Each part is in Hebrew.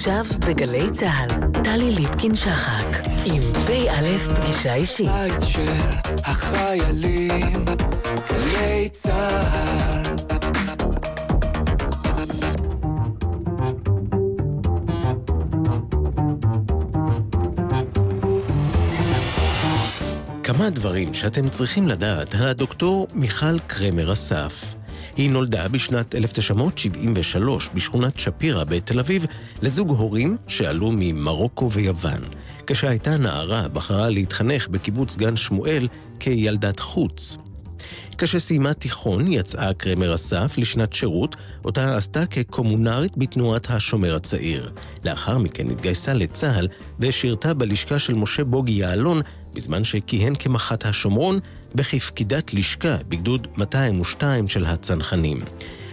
עכשיו בגלי צה"ל, טלי ליפקין-שחק, עם פ"א פגישה אישית. בית של החיילים, גלי צה"ל. כמה דברים שאתם צריכים לדעת על הדוקטור מיכל קרמר אסף. היא נולדה בשנת 1973 בשכונת שפירא בתל אביב לזוג הורים שעלו ממרוקו ויוון. כשהייתה נערה בחרה להתחנך בקיבוץ גן שמואל כילדת חוץ. כשסיימה תיכון יצאה קרמר אסף לשנת שירות, אותה עשתה כקומונרית בתנועת השומר הצעיר. לאחר מכן התגייסה לצה"ל ושירתה בלשכה של משה בוגי יעלון בזמן שכיהן כמח"ט השומרון בכפקידת לשכה בגדוד 202 של הצנחנים.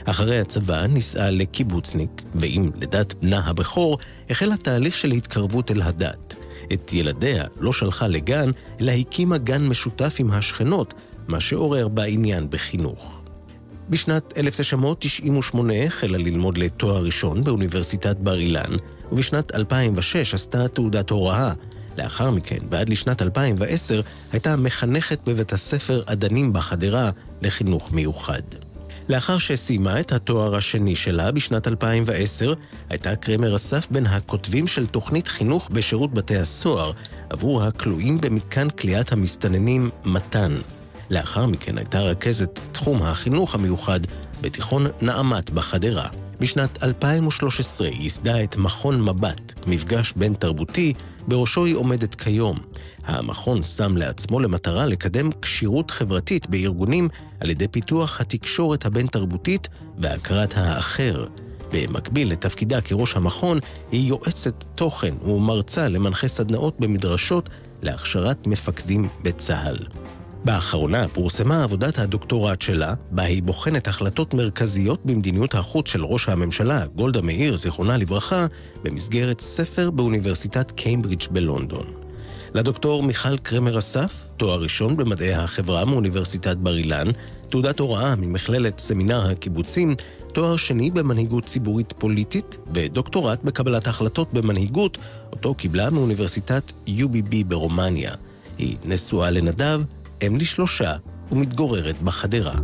אחרי הצבא נישאה לקיבוצניק, ועם לידת בנה הבכור, החל התהליך של התקרבות אל הדת. את ילדיה לא שלחה לגן, אלא הקימה גן משותף עם השכנות, מה שעורר בה עניין בחינוך. בשנת 1998 החלה ללמוד לתואר ראשון באוניברסיטת בר אילן, ובשנת 2006 עשתה תעודת הוראה. לאחר מכן, ועד לשנת 2010, הייתה מחנכת בבית הספר אדנים בחדרה לחינוך מיוחד. לאחר שסיימה את התואר השני שלה בשנת 2010, הייתה קרמר אסף בין הכותבים של תוכנית חינוך בשירות בתי הסוהר עבור הכלואים במתקן כליאת המסתננים מתן. לאחר מכן הייתה רכזת תחום החינוך המיוחד בתיכון נעמת בחדרה. בשנת 2013 ייסדה את מכון מבט, מפגש בין תרבותי, בראשו היא עומדת כיום. המכון שם לעצמו למטרה לקדם כשירות חברתית בארגונים על ידי פיתוח התקשורת הבין-תרבותית והכרת האחר. במקביל לתפקידה כראש המכון, היא יועצת תוכן ומרצה למנחה סדנאות במדרשות להכשרת מפקדים בצה"ל. באחרונה פורסמה עבודת הדוקטורט שלה, בה היא בוחנת החלטות מרכזיות במדיניות החוץ של ראש הממשלה, גולדה מאיר, זיכרונה לברכה, במסגרת ספר באוניברסיטת קיימברידג' בלונדון. לדוקטור מיכל קרמר אסף, תואר ראשון במדעי החברה מאוניברסיטת בר אילן, תעודת הוראה ממכללת סמינר הקיבוצים, תואר שני במנהיגות ציבורית פוליטית ודוקטורט בקבלת החלטות במנהיגות, אותו קיבלה מאוניברסיטת UBB ברומניה. היא נשואה לנדב, אם לשלושה ומתגוררת בחדרה.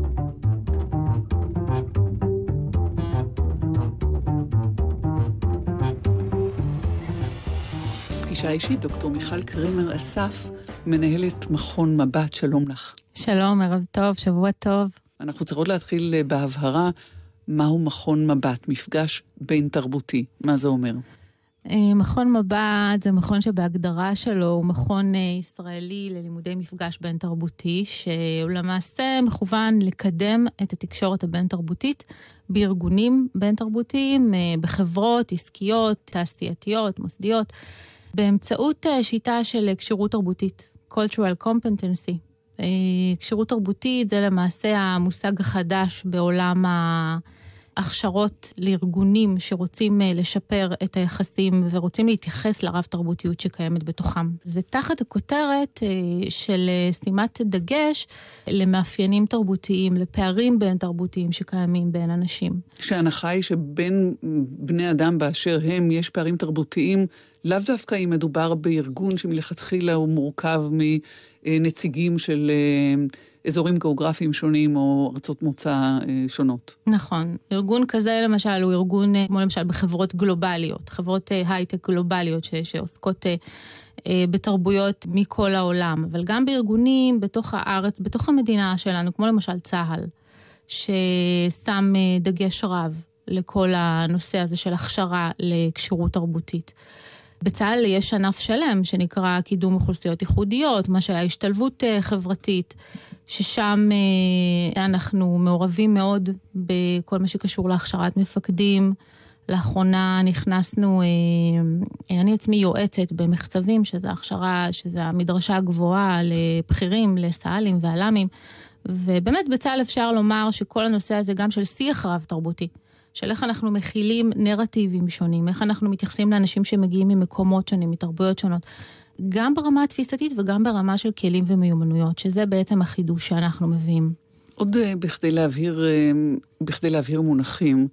פגישה אישית, דוקטור מיכל קרימר אסף, מנהלת מכון מבט, שלום לך. שלום, ערב טוב, שבוע טוב. אנחנו צריכות להתחיל אה, בהבהרה מהו מכון מבט, מפגש בין תרבותי. מה זה אומר? אה, מכון מבט זה מכון שבהגדרה שלו הוא מכון אה, ישראלי ללימודי מפגש בין תרבותי, שהוא למעשה מכוון לקדם את התקשורת הבין תרבותית בארגונים בין תרבותיים, בחברות עסקיות, תעשייתיות, מוסדיות. באמצעות אה, שיטה של כשירות תרבותית, cultural competency. אה, כשירות תרבותית זה למעשה המושג החדש בעולם ההכשרות לארגונים שרוצים אה, לשפר את היחסים ורוצים להתייחס לרב תרבותיות שקיימת בתוכם. זה תחת הכותרת של שימת דגש למאפיינים תרבותיים, לפערים בין תרבותיים שקיימים בין אנשים. שההנחה היא שבין בני אדם באשר הם יש פערים תרבותיים לאו דווקא אם מדובר בארגון שמלכתחילה הוא מורכב מנציגים של אה, אזורים גיאוגרפיים שונים או ארצות מוצא אה, שונות. נכון. ארגון כזה למשל הוא ארגון, אה, כמו למשל בחברות גלובליות, חברות הייטק גלובליות ש, שעוסקות בתרבויות מכל העולם, אבל גם בארגונים בתוך הארץ, בתוך המדינה שלנו, כמו למשל צה"ל, ששם דגש רב לכל הנושא הזה של הכשרה לכשירות תרבותית. בצה"ל יש ענף שלם שנקרא קידום אוכלוסיות ייחודיות, מה שהיה השתלבות אה, חברתית, ששם אה, אנחנו מעורבים מאוד בכל מה שקשור להכשרת מפקדים. לאחרונה נכנסנו, אה, אני עצמי יועצת במחצבים, שזה הכשרה, שזה המדרשה הגבוהה לבכירים, לסא"לים ואל"מים, ובאמת בצה"ל אפשר לומר שכל הנושא הזה גם של שיח רב תרבותי. של איך אנחנו מכילים נרטיבים שונים, איך אנחנו מתייחסים לאנשים שמגיעים ממקומות שונים, מתרבויות שונות. גם ברמה התפיסתית וגם ברמה של כלים ומיומנויות, שזה בעצם החידוש שאנחנו מביאים. עוד אה, בכדי להבהיר, אה, בכדי להבהיר מונחים,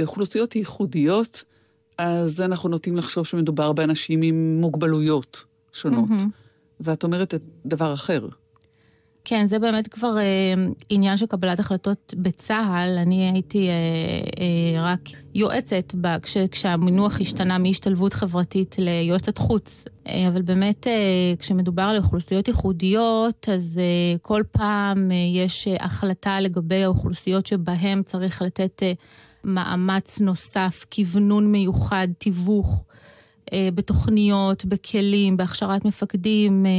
אוכלוסיות ייחודיות אז אנחנו נוטים לחשוב שמדובר באנשים עם מוגבלויות שונות. Mm-hmm. ואת אומרת דבר אחר. כן, זה באמת כבר אה, עניין של קבלת החלטות בצה"ל. אני הייתי אה, אה, רק יועצת בה, כש, כשהמינוח השתנה מהשתלבות חברתית ליועצת חוץ. אה, אבל באמת, אה, כשמדובר על אוכלוסיות ייחודיות, אז אה, כל פעם אה, יש אה, החלטה לגבי האוכלוסיות שבהן צריך לתת אה, מאמץ נוסף, כוונון מיוחד, תיווך. אה, בתוכניות, בכלים, בהכשרת מפקדים. אה,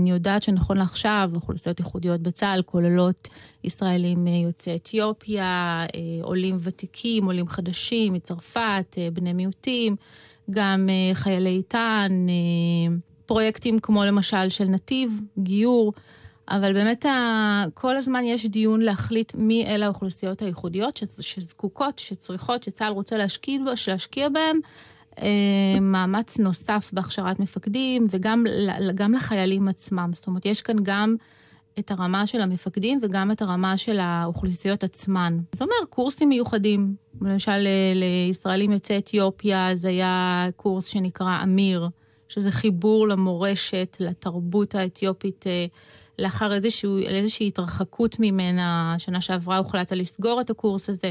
אני יודעת שנכון לעכשיו, אוכלוסיות ייחודיות בצה"ל כוללות ישראלים אה, יוצאי אתיופיה, עולים ותיקים, עולים חדשים מצרפת, בני מיעוטים, גם חיילי איתן, פרויקטים כמו למשל של נתיב, גיור. אבל באמת כל הזמן יש דיון להחליט מי אלה האוכלוסיות הייחודיות שזקוקות, שצריכות, שצה"ל רוצה להשקיע, להשקיע בהן, מאמץ נוסף בהכשרת מפקדים וגם גם לחיילים עצמם. זאת אומרת, יש כאן גם את הרמה של המפקדים וגם את הרמה של האוכלוסיות עצמן. זה אומר קורסים מיוחדים. למשל, לישראלים יוצאי אתיופיה זה היה קורס שנקרא אמיר, שזה חיבור למורשת, לתרבות האתיופית. אה, לאחר איזשהו, איזושהי התרחקות ממנה, שנה שעברה הוחלט לסגור את הקורס הזה.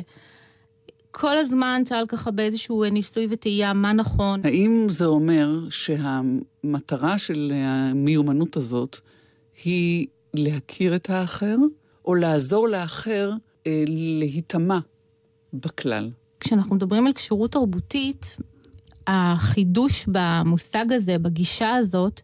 כל הזמן צה"ל ככה באיזשהו ניסוי וטעייה מה נכון. האם זה אומר שהמטרה של המיומנות הזאת היא להכיר את האחר, או לעזור לאחר אה, להיטמע בכלל? כשאנחנו מדברים על כשירות תרבותית, החידוש במושג הזה, בגישה הזאת,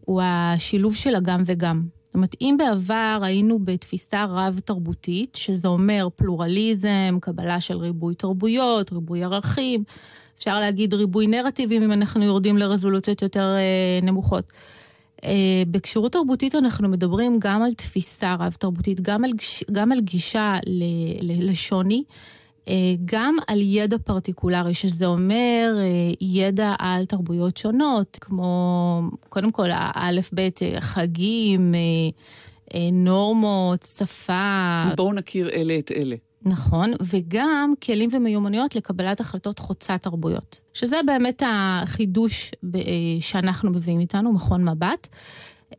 הוא השילוב של הגם וגם. אומרת, אם בעבר היינו בתפיסה רב-תרבותית, שזה אומר פלורליזם, קבלה של ריבוי תרבויות, ריבוי ערכים, אפשר להגיד ריבוי נרטיבים אם אנחנו יורדים לרזולוציות יותר אה, נמוכות. אה, בכשירות תרבותית אנחנו מדברים גם על תפיסה רב-תרבותית, גם גם על גישה ל, ל, לשוני. אה, גם על ידע פרטיקולרי, שזה אומר אה, ידע על תרבויות שונות, כמו קודם כל האלף בית אה, חגים, נורמות, שפה. בואו נכיר אלה את אלה. נכון, וגם כלים ומיומנויות לקבלת החלטות חוצה תרבויות, שזה באמת החידוש שאנחנו מביאים איתנו, מכון מבט.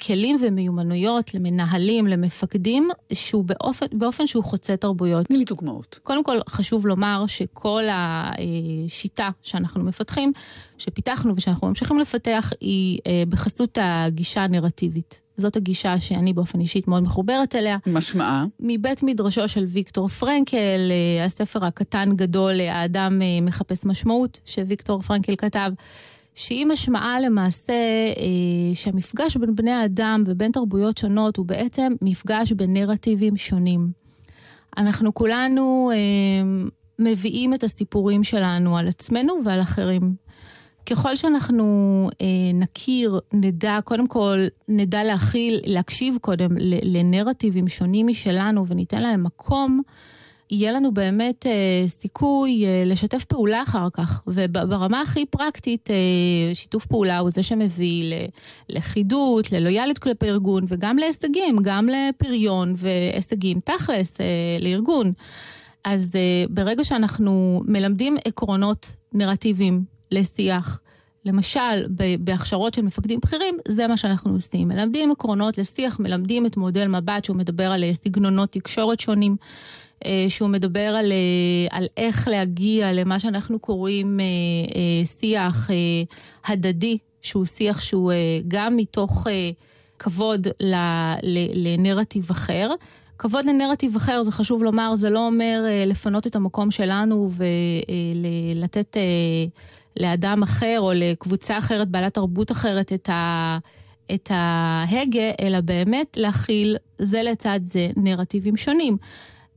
כלים ומיומנויות למנהלים, למפקדים, שהוא באופן, באופן שהוא חוצה תרבויות. תני לי דוגמאות. קודם כל, חשוב לומר שכל השיטה שאנחנו מפתחים, שפיתחנו ושאנחנו ממשיכים לפתח, היא אה, בחסות הגישה הנרטיבית. זאת הגישה שאני באופן אישית מאוד מחוברת אליה. משמעה? מבית מדרשו של ויקטור פרנקל, אה, הספר הקטן גדול, האדם אה, מחפש משמעות, שוויקטור פרנקל כתב. שהיא משמעה למעשה אה, שהמפגש בין בני האדם ובין תרבויות שונות הוא בעצם מפגש בין נרטיבים שונים. אנחנו כולנו אה, מביאים את הסיפורים שלנו על עצמנו ועל אחרים. ככל שאנחנו אה, נכיר, נדע, קודם כל, נדע להכיל, להקשיב קודם לנרטיבים שונים משלנו וניתן להם מקום, יהיה לנו באמת אה, סיכוי אה, לשתף פעולה אחר כך. וברמה הכי פרקטית, אה, שיתוף פעולה הוא זה שמביא לכידות, ללויאליות כלפי ארגון, וגם להישגים, גם לפריון והישגים תכלס אה, לארגון. אז אה, ברגע שאנחנו מלמדים עקרונות נרטיביים לשיח, למשל, בהכשרות של מפקדים בכירים, זה מה שאנחנו עושים. מלמדים עקרונות לשיח, מלמדים את מודל מבט שהוא מדבר על אה, סגנונות תקשורת שונים. אה, שהוא מדבר על, אה, על איך להגיע למה שאנחנו קוראים שיח הדדי, שהוא שיח שהוא גם מתוך כבוד לנרטיב אחר. כבוד לנרטיב אחר, זה חשוב לומר, זה לא אומר לפנות את המקום שלנו ולתת לאדם אחר או לקבוצה אחרת, בעלת תרבות אחרת, את ה... את ההגה, אלא באמת להכיל זה לצד זה נרטיבים שונים.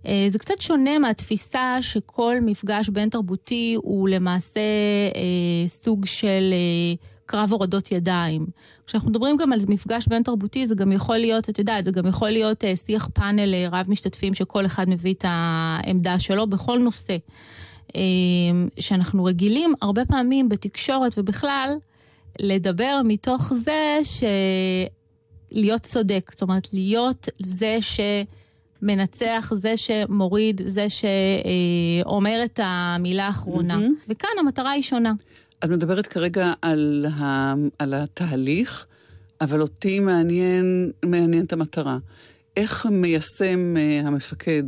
אה, זה קצת שונה מהתפיסה שכל מפגש בין תרבותי הוא למעשה אה, סוג של אה, קרב הורדות ידיים. כשאנחנו מדברים גם על מפגש בין תרבותי, זה גם יכול להיות, את יודעת, זה גם יכול להיות אה, שיח פאנל אה, רב משתתפים שכל אחד מביא את העמדה שלו בכל נושא. אה, שאנחנו רגילים הרבה פעמים בתקשורת ובכלל לדבר מתוך זה שלהיות צודק, זאת אומרת להיות זה ש... מנצח, זה שמוריד, זה שאומר את המילה האחרונה. Mm-hmm. וכאן המטרה היא שונה. את מדברת כרגע על, ה, על התהליך, אבל אותי מעניין, מעניין את המטרה. איך מיישם uh, המפקד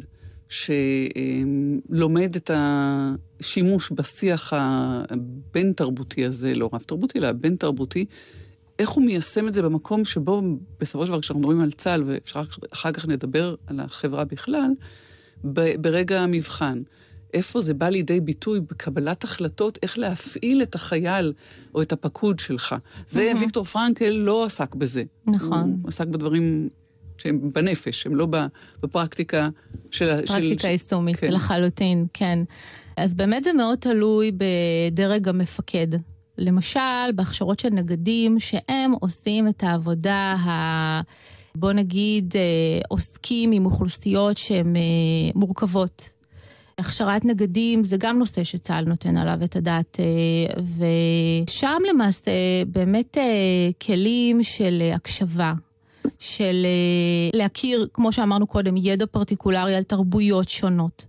שלומד את השימוש בשיח הבין-תרבותי הזה, לא רב-תרבותי, אלא הבין-תרבותי, איך הוא מיישם את זה במקום שבו, בסופו של דבר, כשאנחנו מדברים על צה"ל, ואפשר אחר כך נדבר על החברה בכלל, ברגע המבחן. איפה זה בא לידי ביטוי בקבלת החלטות, איך להפעיל את החייל או את הפקוד שלך. זה, mm-hmm. ויקטור פרנקל לא עסק בזה. נכון. הוא עסק בדברים שהם בנפש, הם לא בפרקטיקה של... פרקטיקה יישומית, כן. לחלוטין, כן. אז באמת זה מאוד תלוי בדרג המפקד. למשל, בהכשרות של נגדים, שהם עושים את העבודה ה... בוא נגיד, אה, עוסקים עם אוכלוסיות שהן אה, מורכבות. הכשרת נגדים זה גם נושא שצה"ל נותן עליו את הדעת, אה, ושם למעשה באמת כלים של הקשבה, של להכיר, כמו שאמרנו קודם, ידע פרטיקולרי על תרבויות שונות.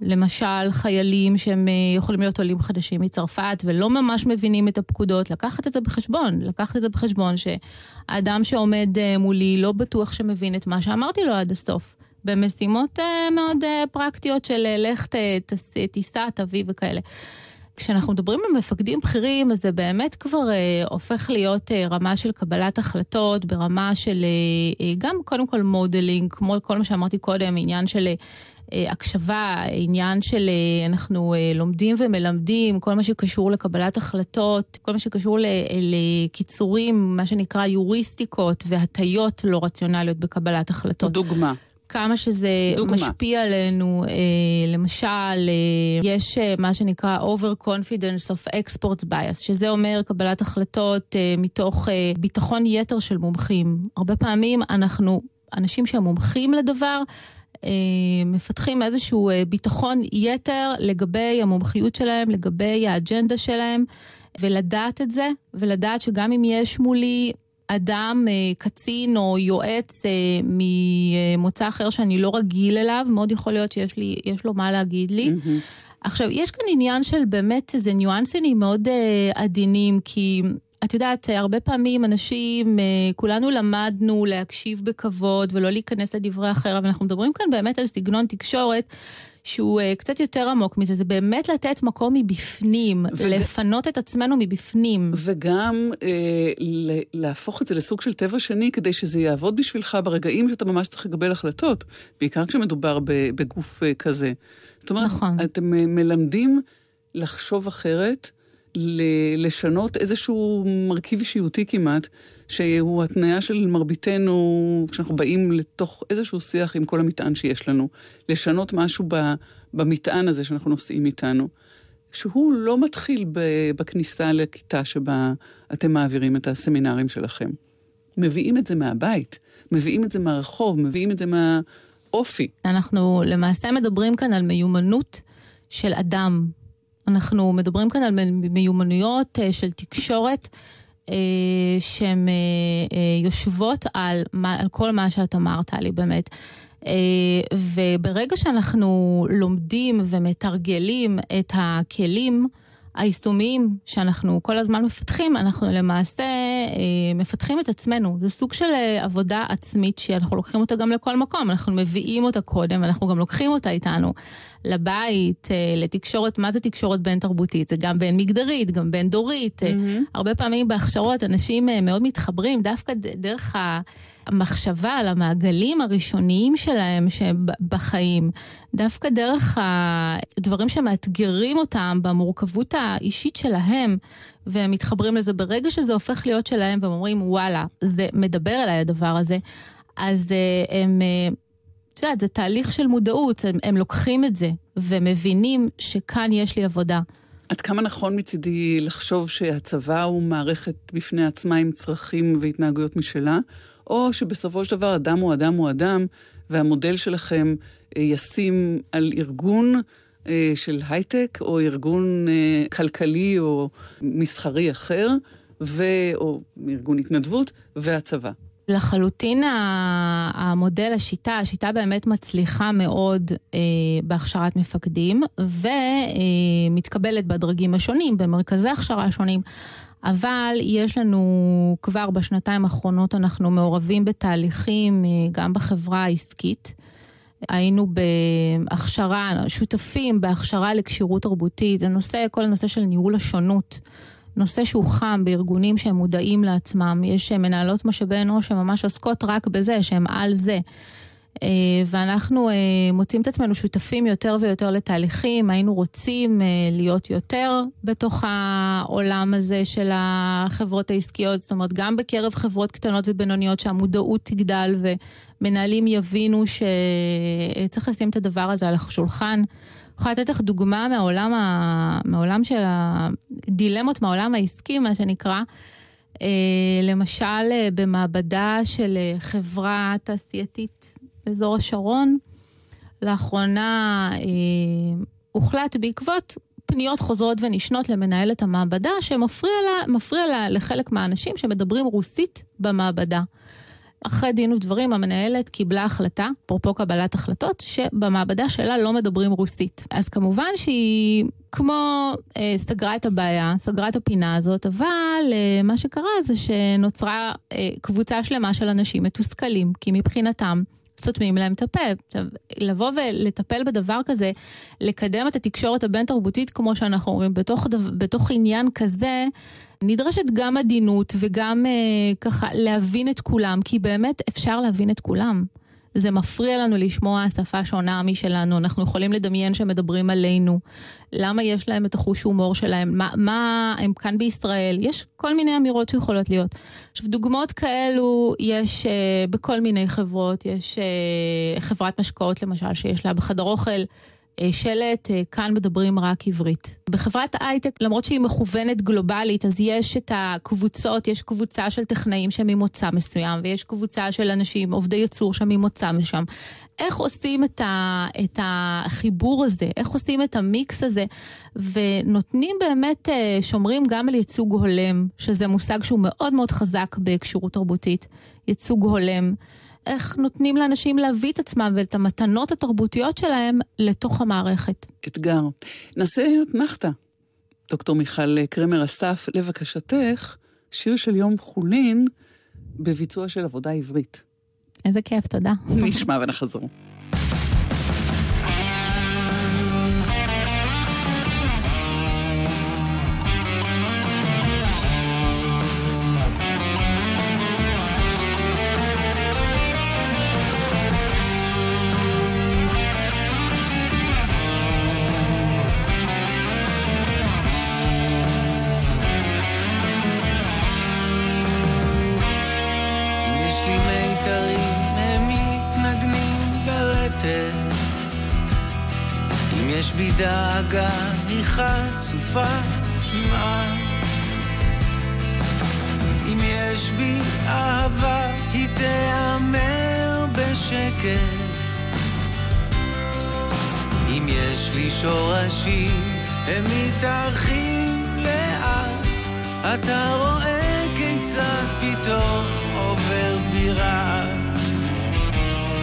למשל, חיילים שהם אה, יכולים להיות עולים חדשים מצרפת ולא ממש מבינים את הפקודות, לקחת את זה בחשבון, לקחת את זה בחשבון שהאדם שעומד אה, מולי לא בטוח שמבין את מה שאמרתי לו עד הסוף. במשימות אה, מאוד פרקטיות של לך תיסע, תביא וכאלה. כשאנחנו מדברים על מפקדים בכירים, אז זה באמת כבר אה, הופך להיות אה, רמה של קבלת החלטות, ברמה של אה, גם קודם כל modeling, כמו כל מה שאמרתי קודם, עניין של אה, הקשבה, עניין של אה, אנחנו אה, לומדים ומלמדים, כל מה שקשור לקבלת החלטות, כל מה שקשור לקיצורים, מה שנקרא יוריסטיקות והטיות לא רציונליות בקבלת החלטות. דוגמה. כמה שזה דוגמה. משפיע עלינו, למשל, יש מה שנקרא over confidence of exports bias, שזה אומר קבלת החלטות מתוך ביטחון יתר של מומחים. הרבה פעמים אנחנו אנשים שהם מומחים לדבר, אה, מפתחים איזשהו אה, ביטחון יתר לגבי המומחיות שלהם, לגבי האג'נדה שלהם, ולדעת את זה, ולדעת שגם אם יש מולי אדם, אה, קצין או יועץ ממוצא אחר שאני לא רגיל אליו, מאוד יכול להיות שיש לי, לו מה להגיד לי. Mm-hmm. עכשיו, יש כאן עניין של באמת איזה ניואנסים מאוד עדינים, כי את יודעת, הרבה פעמים אנשים, אה, כולנו למדנו להקשיב בכבוד ולא להיכנס לדברי אחר, אבל אנחנו מדברים כאן באמת על סגנון תקשורת. שהוא uh, קצת יותר עמוק מזה, זה באמת לתת מקום מבפנים, וג... לפנות את עצמנו מבפנים. וגם uh, להפוך את זה לסוג של טבע שני, כדי שזה יעבוד בשבילך ברגעים שאתה ממש צריך לקבל החלטות, בעיקר כשמדובר בגוף uh, כזה. זאת אומרת, נכון. אתם מלמדים לחשוב אחרת, לשנות איזשהו מרכיב אישיותי כמעט, שהוא התניה של מרביתנו, כשאנחנו באים לתוך איזשהו שיח עם כל המטען שיש לנו. לשנות משהו במטען הזה שאנחנו נושאים איתנו. שהוא לא מתחיל בכניסה לכיתה שבה אתם מעבירים את הסמינרים שלכם. מביאים את זה מהבית, מביאים את זה מהרחוב, מביאים את זה מהאופי. אנחנו למעשה מדברים כאן על מיומנות של אדם, אנחנו מדברים כאן על מיומנויות אה, של תקשורת. אה, שהן אה, יושבות על, על כל מה שאת אמרת לי באמת. וברגע שאנחנו לומדים ומתרגלים את הכלים, היישומיים שאנחנו כל הזמן מפתחים, אנחנו למעשה אה, מפתחים את עצמנו. זה סוג של אה, עבודה עצמית שאנחנו לוקחים אותה גם לכל מקום, אנחנו מביאים אותה קודם, אנחנו גם לוקחים אותה איתנו לבית, אה, לתקשורת, מה זה תקשורת בין תרבותית? זה גם בין מגדרית, גם בין דורית. Mm-hmm. הרבה פעמים בהכשרות אנשים מאוד מתחברים דווקא דרך ה... המחשבה על המעגלים הראשוניים שלהם בחיים, דווקא דרך הדברים שמאתגרים אותם במורכבות האישית שלהם, והם מתחברים לזה ברגע שזה הופך להיות שלהם, והם אומרים, וואלה, זה מדבר אליי הדבר הזה, אז אה, הם... אה, את יודעת, זה תהליך של מודעות, הם, הם לוקחים את זה ומבינים שכאן יש לי עבודה. עד כמה נכון מצידי לחשוב שהצבא הוא מערכת בפני עצמה עם צרכים והתנהגויות משלה, או שבסופו של דבר אדם הוא אדם הוא אדם, והמודל שלכם אה, ישים על ארגון אה, של הייטק, או ארגון אה, כלכלי או מסחרי אחר, ו... או ארגון התנדבות, והצבא. לחלוטין המודל, השיטה, השיטה באמת מצליחה מאוד אה, בהכשרת מפקדים ומתקבלת אה, בדרגים השונים, במרכזי הכשרה השונים. אבל יש לנו כבר בשנתיים האחרונות, אנחנו מעורבים בתהליכים אה, גם בחברה העסקית. היינו בהכשרה, שותפים בהכשרה לכשירות תרבותית, זה נושא, כל הנושא של ניהול השונות. נושא שהוא חם בארגונים שהם מודעים לעצמם. יש אה, מנהלות משאבי אנוש שממש עוסקות רק בזה, שהן על זה. אה, ואנחנו אה, מוצאים את עצמנו שותפים יותר ויותר לתהליכים, היינו רוצים להיות יותר בתוך העולם הזה של החברות העסקיות, זאת אומרת, גם בקרב חברות קטנות ובינוניות שהמודעות תגדל ומנהלים יבינו שצריך לשים את הדבר הזה על השולחן. יכולה לתת לך דוגמה מהעולם, ה... מהעולם של הדילמות, מהעולם העסקי, מה שנקרא. אה, למשל, אה, במעבדה של אה, חברה תעשייתית באזור השרון, לאחרונה הוחלט בעקבות פניות חוזרות ונשנות למנהלת המעבדה, שמפריע לה, לה לחלק מהאנשים שמדברים רוסית במעבדה. אחרי דין ודברים המנהלת קיבלה החלטה, אפרופו קבלת החלטות, שבמעבדה שלה לא מדברים רוסית. אז כמובן שהיא כמו אה, סגרה את הבעיה, סגרה את הפינה הזאת, אבל אה, מה שקרה זה שנוצרה אה, קבוצה שלמה של אנשים מתוסכלים, כי מבחינתם סותמים להם את הפה. עכשיו, לבוא ולטפל בדבר כזה, לקדם את התקשורת הבין-תרבותית, כמו שאנחנו אומרים, בתוך, בתוך עניין כזה, נדרשת גם עדינות וגם אה, ככה להבין את כולם, כי באמת אפשר להבין את כולם. זה מפריע לנו לשמוע שפה שונה משלנו, אנחנו יכולים לדמיין שמדברים עלינו. למה יש להם את החוש הומור שלהם? מה, מה הם כאן בישראל? יש כל מיני אמירות שיכולות להיות. עכשיו, דוגמאות כאלו יש uh, בכל מיני חברות, יש uh, חברת משקאות למשל, שיש לה בחדר אוכל. אה, שלט, אה, כאן מדברים רק עברית. בחברת הייטק, למרות שהיא מכוונת גלובלית, אז יש את הקבוצות, יש קבוצה של טכנאים שהם ממוצא מסוים, ויש קבוצה של אנשים, עובדי ייצור שהם ממוצא משם. איך עושים את, ה, את החיבור הזה, איך עושים את המיקס הזה, ונותנים באמת, אה, שומרים גם על ייצוג הולם, שזה מושג שהוא מאוד מאוד חזק בקשירות תרבותית, ייצוג הולם. איך נותנים לאנשים להביא את עצמם ואת המתנות התרבותיות שלהם לתוך המערכת. אתגר. נעשה אתנחתא. דוקטור מיכל קרמר אסף, לבקשתך, שיר של יום חולין בביצוע של עבודה עברית. איזה כיף, תודה. נשמע ונחזור. שורשים, הם מתארחים לאט. אתה רואה כיצד פתאום עובר בירה.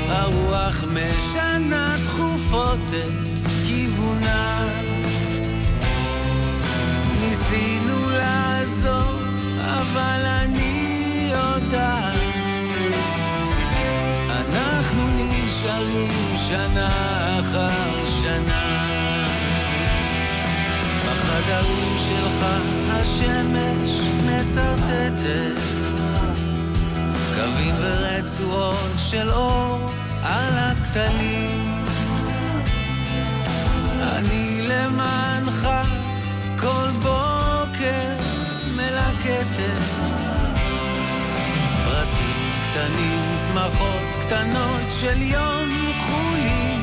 הרוח משנה תכופות את כיוונה. ניסינו לעזור, אבל אני יודעת. אנחנו נשארים שנה אחר בחדרים שלך השמש מסרטטת. קווים ורצועות של אור על הכתלים. אני למענך כל בוקר מלקטת. פרטים קטנים, צמחות קטנות של יום חולין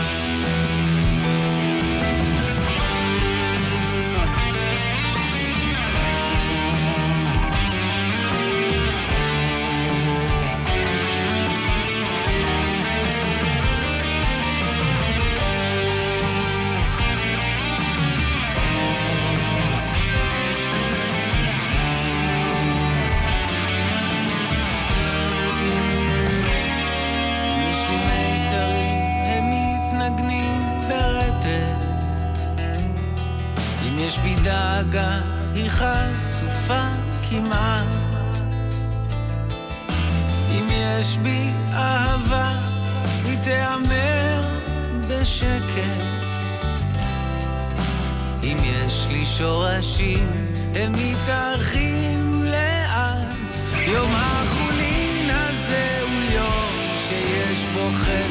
מגע היא חשופה כמעט. אם יש בי אהבה, היא תיאמר בשקט. אם יש לי שורשים, הם מתארחים לאט. יום החולין הזה הוא יום שיש בו חסר.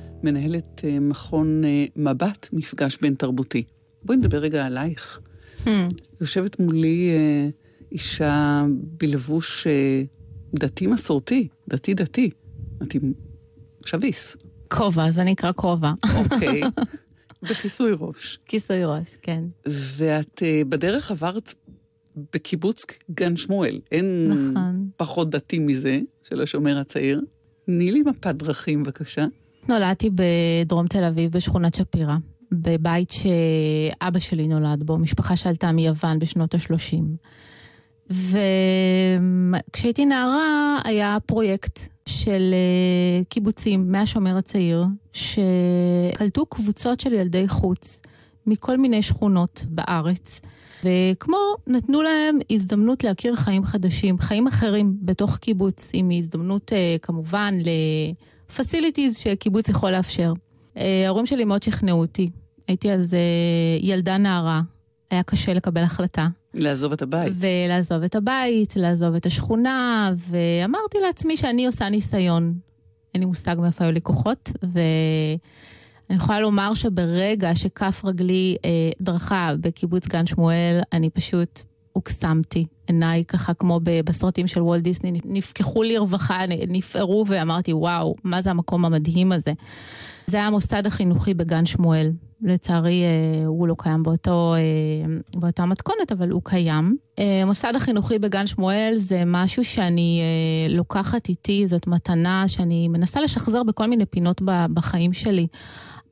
מנהלת אה, מכון אה, מבט, מפגש בין תרבותי. בואי נדבר רגע עלייך. Hmm. יושבת מולי אה, אישה בלבוש דתי מסורתי, דתי-דתי. את עם שביס. כובע, זה נקרא כובע. אוקיי. בכיסוי ראש. כיסוי ראש, כן. ואת בדרך עברת בקיבוץ גן שמואל. אין נכון. פחות דתי מזה, של השומר הצעיר. תני לי מפת דרכים, בבקשה. נולדתי בדרום תל אביב, בשכונת שפירא, בבית שאבא שלי נולד בו, משפחה שעלתה מיוון בשנות ה-30. וכשהייתי נערה היה פרויקט של אה, קיבוצים מהשומר הצעיר, שקלטו קבוצות של ילדי חוץ מכל מיני שכונות בארץ. וכמו נתנו להם הזדמנות להכיר חיים חדשים, חיים אחרים בתוך קיבוץ, עם הזדמנות אה, כמובן לפסיליטיז שקיבוץ יכול לאפשר. אה, ההורים שלי מאוד שכנעו אותי. הייתי אז אה, ילדה נערה, היה קשה לקבל החלטה. לעזוב את הבית. ולעזוב את הבית, לעזוב את השכונה, ואמרתי לעצמי שאני עושה ניסיון. אין לי מושג מאיפה היו לי כוחות, ו... אני יכולה לומר שברגע שכף רגלי אה, דרכה בקיבוץ גן שמואל, אני פשוט הוקסמתי. עיניי ככה כמו בסרטים של וולט דיסני, נפקחו לי רווחה, נפערו ואמרתי, וואו, מה זה המקום המדהים הזה. זה היה המוסד החינוכי בגן שמואל. לצערי אה, הוא לא קיים באותו, אה, באותה מתכונת, אבל הוא קיים. אה, המוסד החינוכי בגן שמואל זה משהו שאני לוקחת איתי, זאת מתנה שאני מנסה לשחזר בכל מיני פינות בחיים שלי.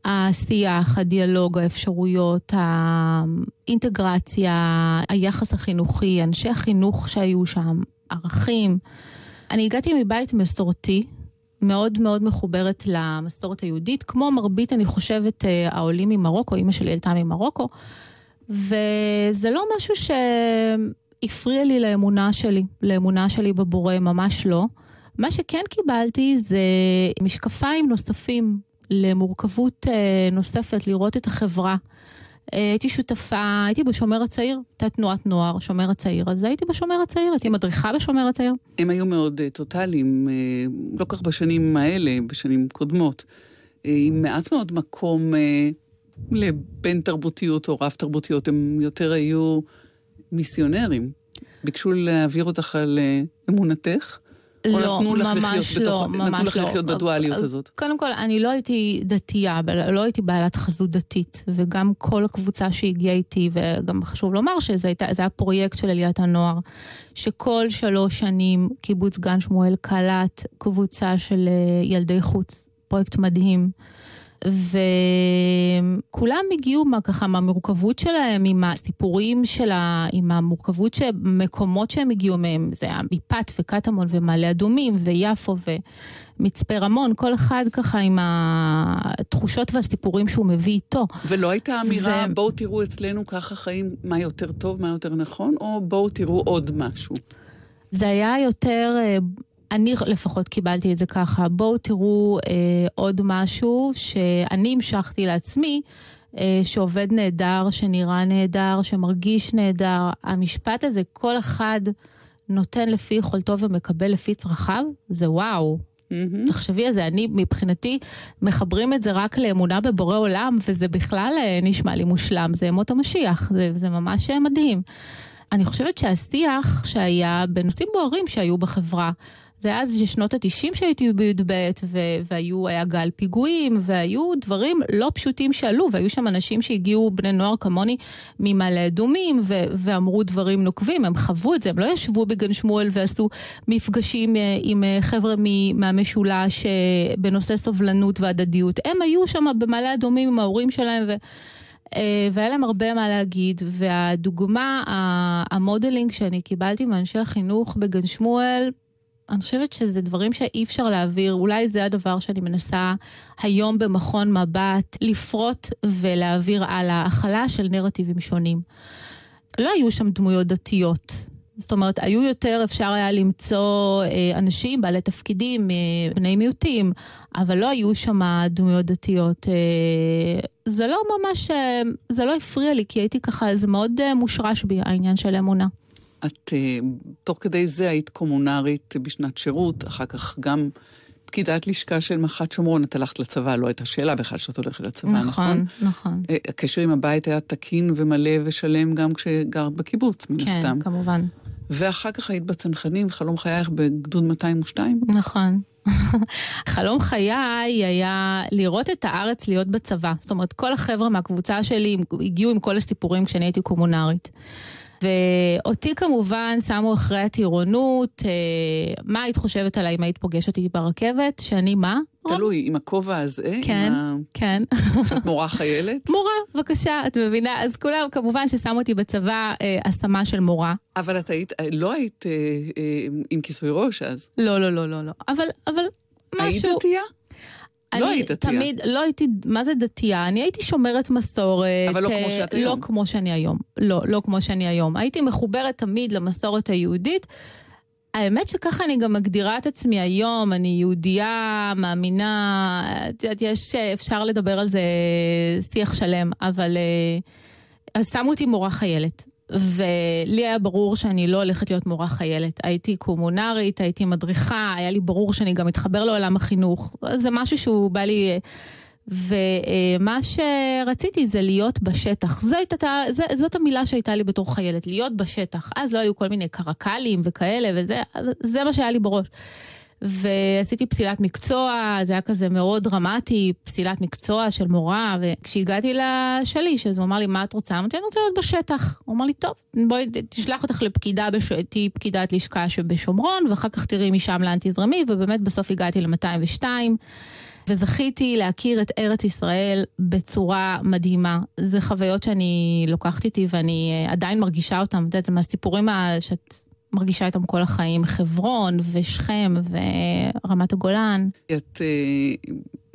השיח, הדיאלוג, האפשרויות, האינטגרציה, היחס החינוכי, אנשי החינוך שהיו שם, ערכים. אני הגעתי מבית מסורתי, מאוד מאוד מחוברת למסורת היהודית, כמו מרבית, אני חושבת, אה, העולים ממרוקו, אימא שלי עלתה ממרוקו, וזה לא משהו שהפריע לי לאמונה שלי, לאמונה שלי בבורא, ממש לא. מה שכן קיבלתי זה משקפיים נוספים למורכבות אה, נוספת, לראות את החברה. אה, הייתי שותפה, הייתי בשומר הצעיר, הייתה תנועת נוער, שומר הצעיר, אז הייתי בשומר הצעיר, הייתי מדריכה בשומר הצעיר. הם היו מאוד uh, טוטאליים, לא כך בשנים האלה, בשנים קודמות, עם מעט מאוד מקום לבין תרבותיות או רב תרבותיות, הם יותר היו מיסיונרים. ביקשו להעביר אותך על uh, אמונתך. לא, ממש לא, בתוך, ממש נתנו לך לא. לחיות בדואליות הזאת? קודם כל, אני לא הייתי דתייה, לא הייתי בעלת חזות דתית, וגם כל הקבוצה שהגיעה איתי, וגם חשוב לומר שזה הייתה, היה פרויקט של עליית הנוער, שכל שלוש שנים קיבוץ גן שמואל קלט קבוצה של אה, ילדי חוץ, פרויקט מדהים. וכולם הגיעו מה, ככה מהמורכבות שלהם, עם הסיפורים שלה, עם המורכבות של מקומות שהם הגיעו מהם, זה היה מפת וקטמון ומעלה אדומים ויפו ומצפה רמון, כל אחד ככה עם התחושות והסיפורים שהוא מביא איתו. ולא הייתה אמירה, ו... בואו תראו אצלנו ככה חיים, מה יותר טוב, מה יותר נכון, או בואו תראו עוד משהו? זה היה יותר... אני לפחות קיבלתי את זה ככה. בואו תראו אה, עוד משהו שאני המשכתי לעצמי, אה, שעובד נהדר, שנראה נהדר, שמרגיש נהדר. המשפט הזה, כל אחד נותן לפי יכולתו ומקבל לפי צרכיו, זה וואו. Mm-hmm. תחשבי על זה, אני מבחינתי, מחברים את זה רק לאמונה בבורא עולם, וזה בכלל אה, נשמע לי מושלם, זה ימות המשיח, זה, זה ממש אה, מדהים. אני חושבת שהשיח שהיה בנושאים בוערים שהיו בחברה, זה אז שנות התשעים שהייתי בי"ב, והיו, היה גל פיגועים, והיו דברים לא פשוטים שעלו, והיו שם אנשים שהגיעו, בני נוער כמוני, ממעלה אדומים, ואמרו דברים נוקבים, הם חוו את זה, הם לא ישבו בגן שמואל ועשו מפגשים אה, עם אה, חבר'ה מהמשולש אה, בנושא סובלנות והדדיות. הם היו שם במעלה אדומים עם ההורים שלהם, ו... והיה להם הרבה מה להגיד, והדוגמה, המודלינג שאני קיבלתי מאנשי החינוך בגן שמואל, אני חושבת שזה דברים שאי אפשר להעביר, אולי זה הדבר שאני מנסה היום במכון מבט לפרוט ולהעביר על ההכלה של נרטיבים שונים. לא היו שם דמויות דתיות. זאת אומרת, היו יותר, אפשר היה למצוא אה, אנשים, בעלי תפקידים, אה, בני מיעוטים, אבל לא היו שם דמויות דתיות. אה, זה לא ממש, אה, זה לא הפריע לי, כי הייתי ככה, זה מאוד אה, מושרש בי, העניין של אמונה. את uh, תוך כדי זה היית קומונרית בשנת שירות, אחר כך גם פקידת לשכה של מח"ט שומרון, את הלכת לצבא, לא הייתה שאלה בכלל שאת הולכת לצבא, נכון? נכון, נכון. Uh, הקשר עם הבית היה תקין ומלא ושלם גם כשגרת בקיבוץ, מן כן, הסתם. כן, כמובן. ואחר כך היית בצנחנים, חלום חייך בגדוד 202? נכון. חלום חיי היה לראות את הארץ להיות בצבא. זאת אומרת, כל החבר'ה מהקבוצה שלי הגיעו עם כל הסיפורים כשאני הייתי קומונרית. ואותי כמובן שמו אחרי הטירונות, אה, מה היית חושבת עליי אם היית פוגשת אותי ברכבת? שאני מה? תלוי, עם הכובע הזה? כן, עם כן. שאת מורה חיילת? מורה, בבקשה, את מבינה? אז כולם, כמובן ששמו אותי בצבא אה, השמה של מורה. אבל את היית, לא היית אה, אה, עם כיסוי ראש אז. לא, לא, לא, לא, לא. אבל, אבל משהו... היית דתייה? לא היית דתייה. תמיד, לא הייתי, מה זה דתייה? אני הייתי שומרת מסורת. אבל לא כמו שאת היום. לא כמו שאני היום. לא, לא כמו שאני היום. הייתי מחוברת תמיד למסורת היהודית. האמת שככה אני גם מגדירה את עצמי היום, אני יהודייה, מאמינה, את יודעת, יש, אפשר לדבר על זה שיח שלם, אבל אז שמו אותי מורה חיילת. ולי היה ברור שאני לא הולכת להיות מורה חיילת. הייתי קומונרית, הייתי מדריכה, היה לי ברור שאני גם אתחבר לעולם החינוך. זה משהו שהוא בא לי... ומה שרציתי זה להיות בשטח. זאת, זאת, זאת המילה שהייתה לי בתור חיילת, להיות בשטח. אז לא היו כל מיני קרקלים וכאלה, וזה מה שהיה לי בראש. ועשיתי פסילת מקצוע, זה היה כזה מאוד דרמטי, פסילת מקצוע של מורה, וכשהגעתי לשליש, אז הוא אמר לי, מה את רוצה? אמרתי, אני רוצה להיות בשטח. הוא אמר לי, טוב, בואי תשלח אותך לפקידה, בש... תהיי פקידת לשכה שבשומרון, ואחר כך תראי משם לאן תזרמי, ובאמת בסוף הגעתי ל-202. וזכיתי להכיר את ארץ ישראל בצורה מדהימה. זה חוויות שאני לוקחת איתי ואני אה, עדיין מרגישה אותן, את יודעת, זה מהסיפורים שאת מרגישה איתם כל החיים, חברון ושכם ורמת הגולן. את uh,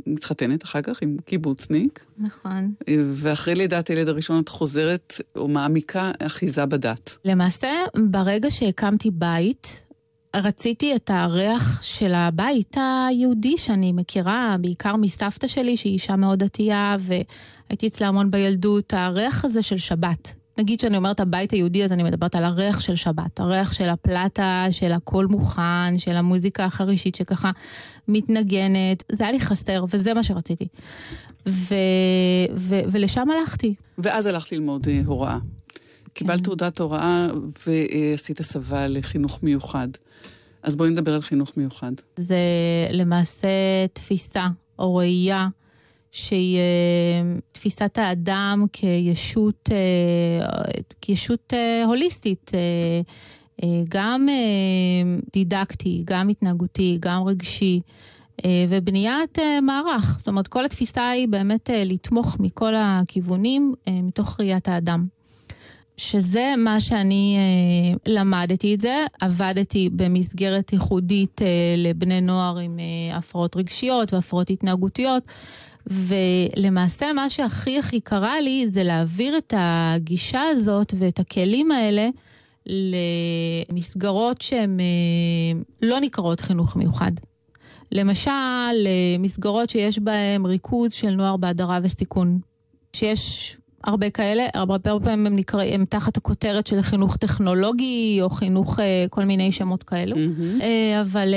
מתחתנת אחר כך עם קיבוצניק. נכון. ואחרי לידת הילד הראשון את חוזרת או מעמיקה אחיזה בדת. למעשה, ברגע שהקמתי בית, רציתי את הריח של הבית היהודי שאני מכירה, בעיקר מסבתא שלי, שהיא אישה מאוד דתייה, והייתי אצלה המון בילדות, הריח הזה של שבת. נגיד שאני אומרת הבית היהודי, אז אני מדברת על הריח של שבת, הריח של הפלטה, של הכל מוכן, של המוזיקה החרישית שככה מתנגנת, זה היה לי חסר, וזה מה שרציתי. ו, ו, ולשם הלכתי. ואז הלכת ללמוד אה, הוראה. קיבלת כן. תעודת הוראה ועשית הסבה לחינוך מיוחד. אז בואי נדבר על חינוך מיוחד. זה למעשה תפיסה או ראייה שהיא אה, תפיסת האדם כישות, אה, כישות אה, הוליסטית, גם דידקטי, גם התנהגותי, גם רגשי. ובניית מערך. זאת אומרת, כל התפיסה היא באמת לתמוך מכל הכיוונים מתוך ראיית האדם. שזה מה שאני למדתי את זה, עבדתי במסגרת ייחודית לבני נוער עם הפרעות רגשיות והפרעות התנהגותיות, ולמעשה מה שהכי הכי קרה לי זה להעביר את הגישה הזאת ואת הכלים האלה למסגרות שהן אה, לא נקראות חינוך מיוחד. למשל, מסגרות שיש בהן ריכוז של נוער בהדרה וסיכון. שיש הרבה כאלה, הרבה פעמים הם נקראים, הם תחת הכותרת של חינוך טכנולוגי או חינוך אה, כל מיני שמות כאלו. Mm-hmm. אבל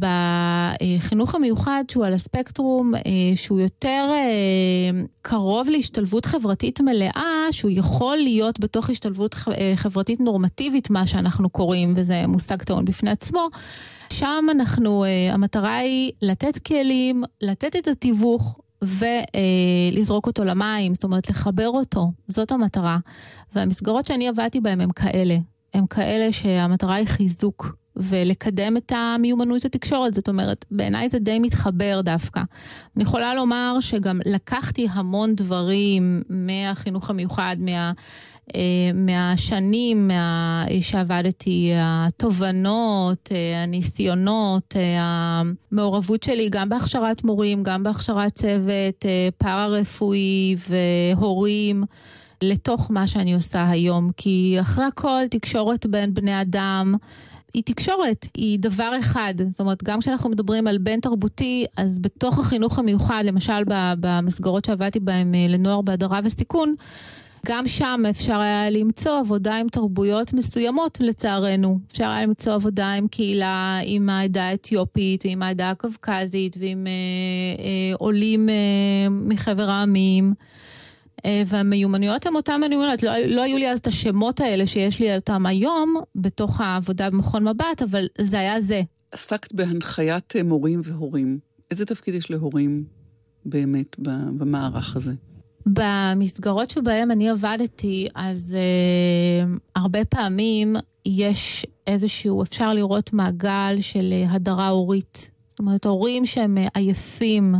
בחינוך המיוחד שהוא על הספקטרום, שהוא יותר קרוב להשתלבות חברתית מלאה, שהוא יכול להיות בתוך השתלבות חברתית נורמטיבית, מה שאנחנו קוראים, וזה מושג טעון בפני עצמו. שם אנחנו, המטרה היא לתת כלים, לתת את התיווך, ולזרוק אותו למים, זאת אומרת לחבר אותו, זאת המטרה. והמסגרות שאני עבדתי בהן הן כאלה, הן כאלה שהמטרה היא חיזוק ולקדם את המיומנות התקשורת, זאת אומרת, בעיניי זה די מתחבר דווקא. אני יכולה לומר שגם לקחתי המון דברים מהחינוך המיוחד, מה... אה, מהשנים מה... שעבדתי, התובנות, אה, הניסיונות, אה, המעורבות שלי גם בהכשרת מורים, גם בהכשרת צוות פארה-רפואי והורים. לתוך מה שאני עושה היום, כי אחרי הכל תקשורת בין בני אדם היא תקשורת, היא דבר אחד. זאת אומרת, גם כשאנחנו מדברים על בין תרבותי, אז בתוך החינוך המיוחד, למשל במסגרות שעבדתי בהן לנוער בהדרה וסיכון, גם שם אפשר היה למצוא עבודה עם תרבויות מסוימות לצערנו. אפשר היה למצוא עבודה עם קהילה, עם העדה האתיופית, ועם העדה הקווקזית, ועם אה, אה, עולים אה, מחבר העמים. אה, והמיומנויות הן אותן מיומנויות, לא, לא היו לי אז את השמות האלה שיש לי אותם היום בתוך העבודה במכון מבט, אבל זה היה זה. עסקת בהנחיית מורים והורים. איזה תפקיד יש להורים באמת במערך הזה? במסגרות שבהן אני עבדתי, אז uh, הרבה פעמים יש איזשהו, אפשר לראות מעגל של uh, הדרה הורית. זאת אומרת, הורים שהם uh, עייפים,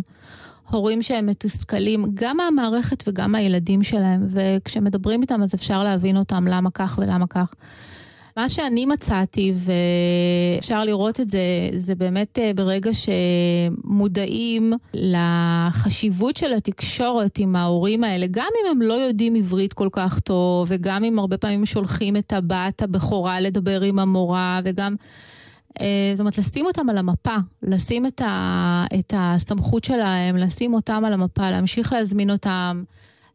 הורים שהם מתוסכלים, גם מהמערכת וגם מהילדים שלהם, וכשמדברים איתם אז אפשר להבין אותם למה כך ולמה כך. מה שאני מצאתי, ואפשר לראות את זה, זה באמת אה, ברגע שמודעים לחשיבות של התקשורת עם ההורים האלה, גם אם הם לא יודעים עברית כל כך טוב, וגם אם הרבה פעמים שולחים את הבת הבכורה לדבר עם המורה, וגם... אה, זאת אומרת, לשים אותם על המפה, לשים את, ה, את הסמכות שלהם, לשים אותם על המפה, להמשיך להזמין אותם.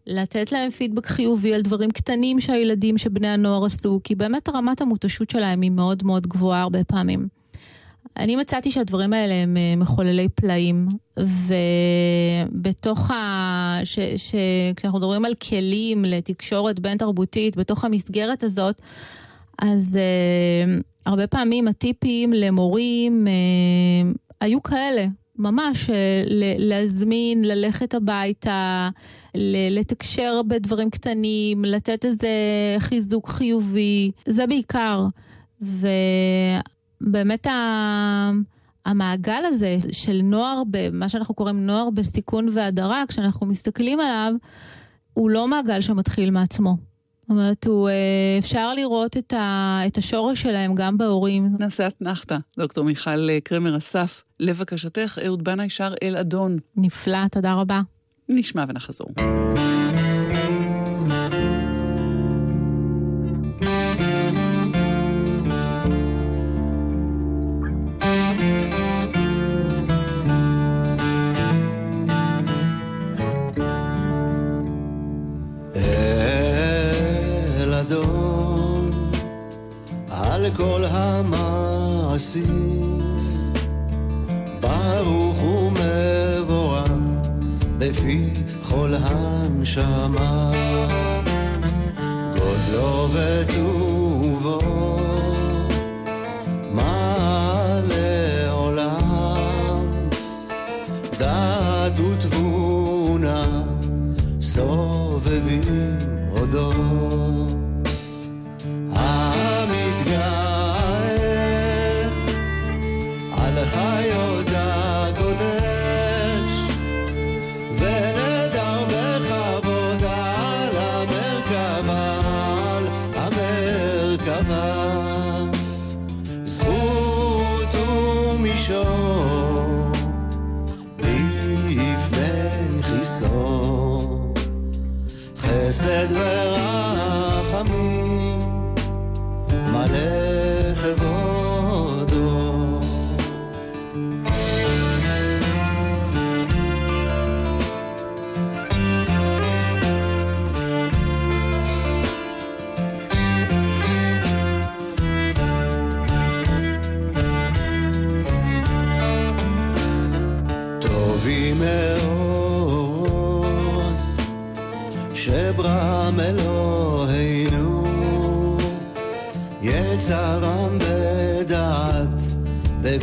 לתת להם פידבק חיובי על דברים קטנים שהילדים, שבני הנוער עשו, כי באמת רמת המותשות שלהם היא מאוד מאוד גבוהה הרבה פעמים. אני מצאתי שהדברים האלה הם אה, מחוללי פלאים, ובתוך ה... ש... ש... כשאנחנו מדברים על כלים לתקשורת בין תרבותית, בתוך המסגרת הזאת, אז uh, הרבה פעמים הטיפים למורים uh, היו כאלה, ממש אה, להזמין, ללכת הביתה, לתקשר בדברים קטנים, לתת איזה חיזוק חיובי, זה בעיקר. ובאמת המעגל הזה של נוער, מה שאנחנו קוראים נוער בסיכון והדרה, כשאנחנו מסתכלים עליו, הוא לא מעגל שמתחיל מעצמו. זאת אומרת, אה, אפשר לראות את, ה, את השורש שלהם גם בהורים. נעשה אתנחתא, דוקטור מיכל אה, קרמר אסף. לבקשתך, אהוד בנאי שר אל אדון. נפלא, תודה רבה. נשמע ונחזור.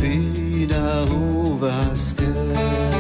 wieder Uwe Haskell.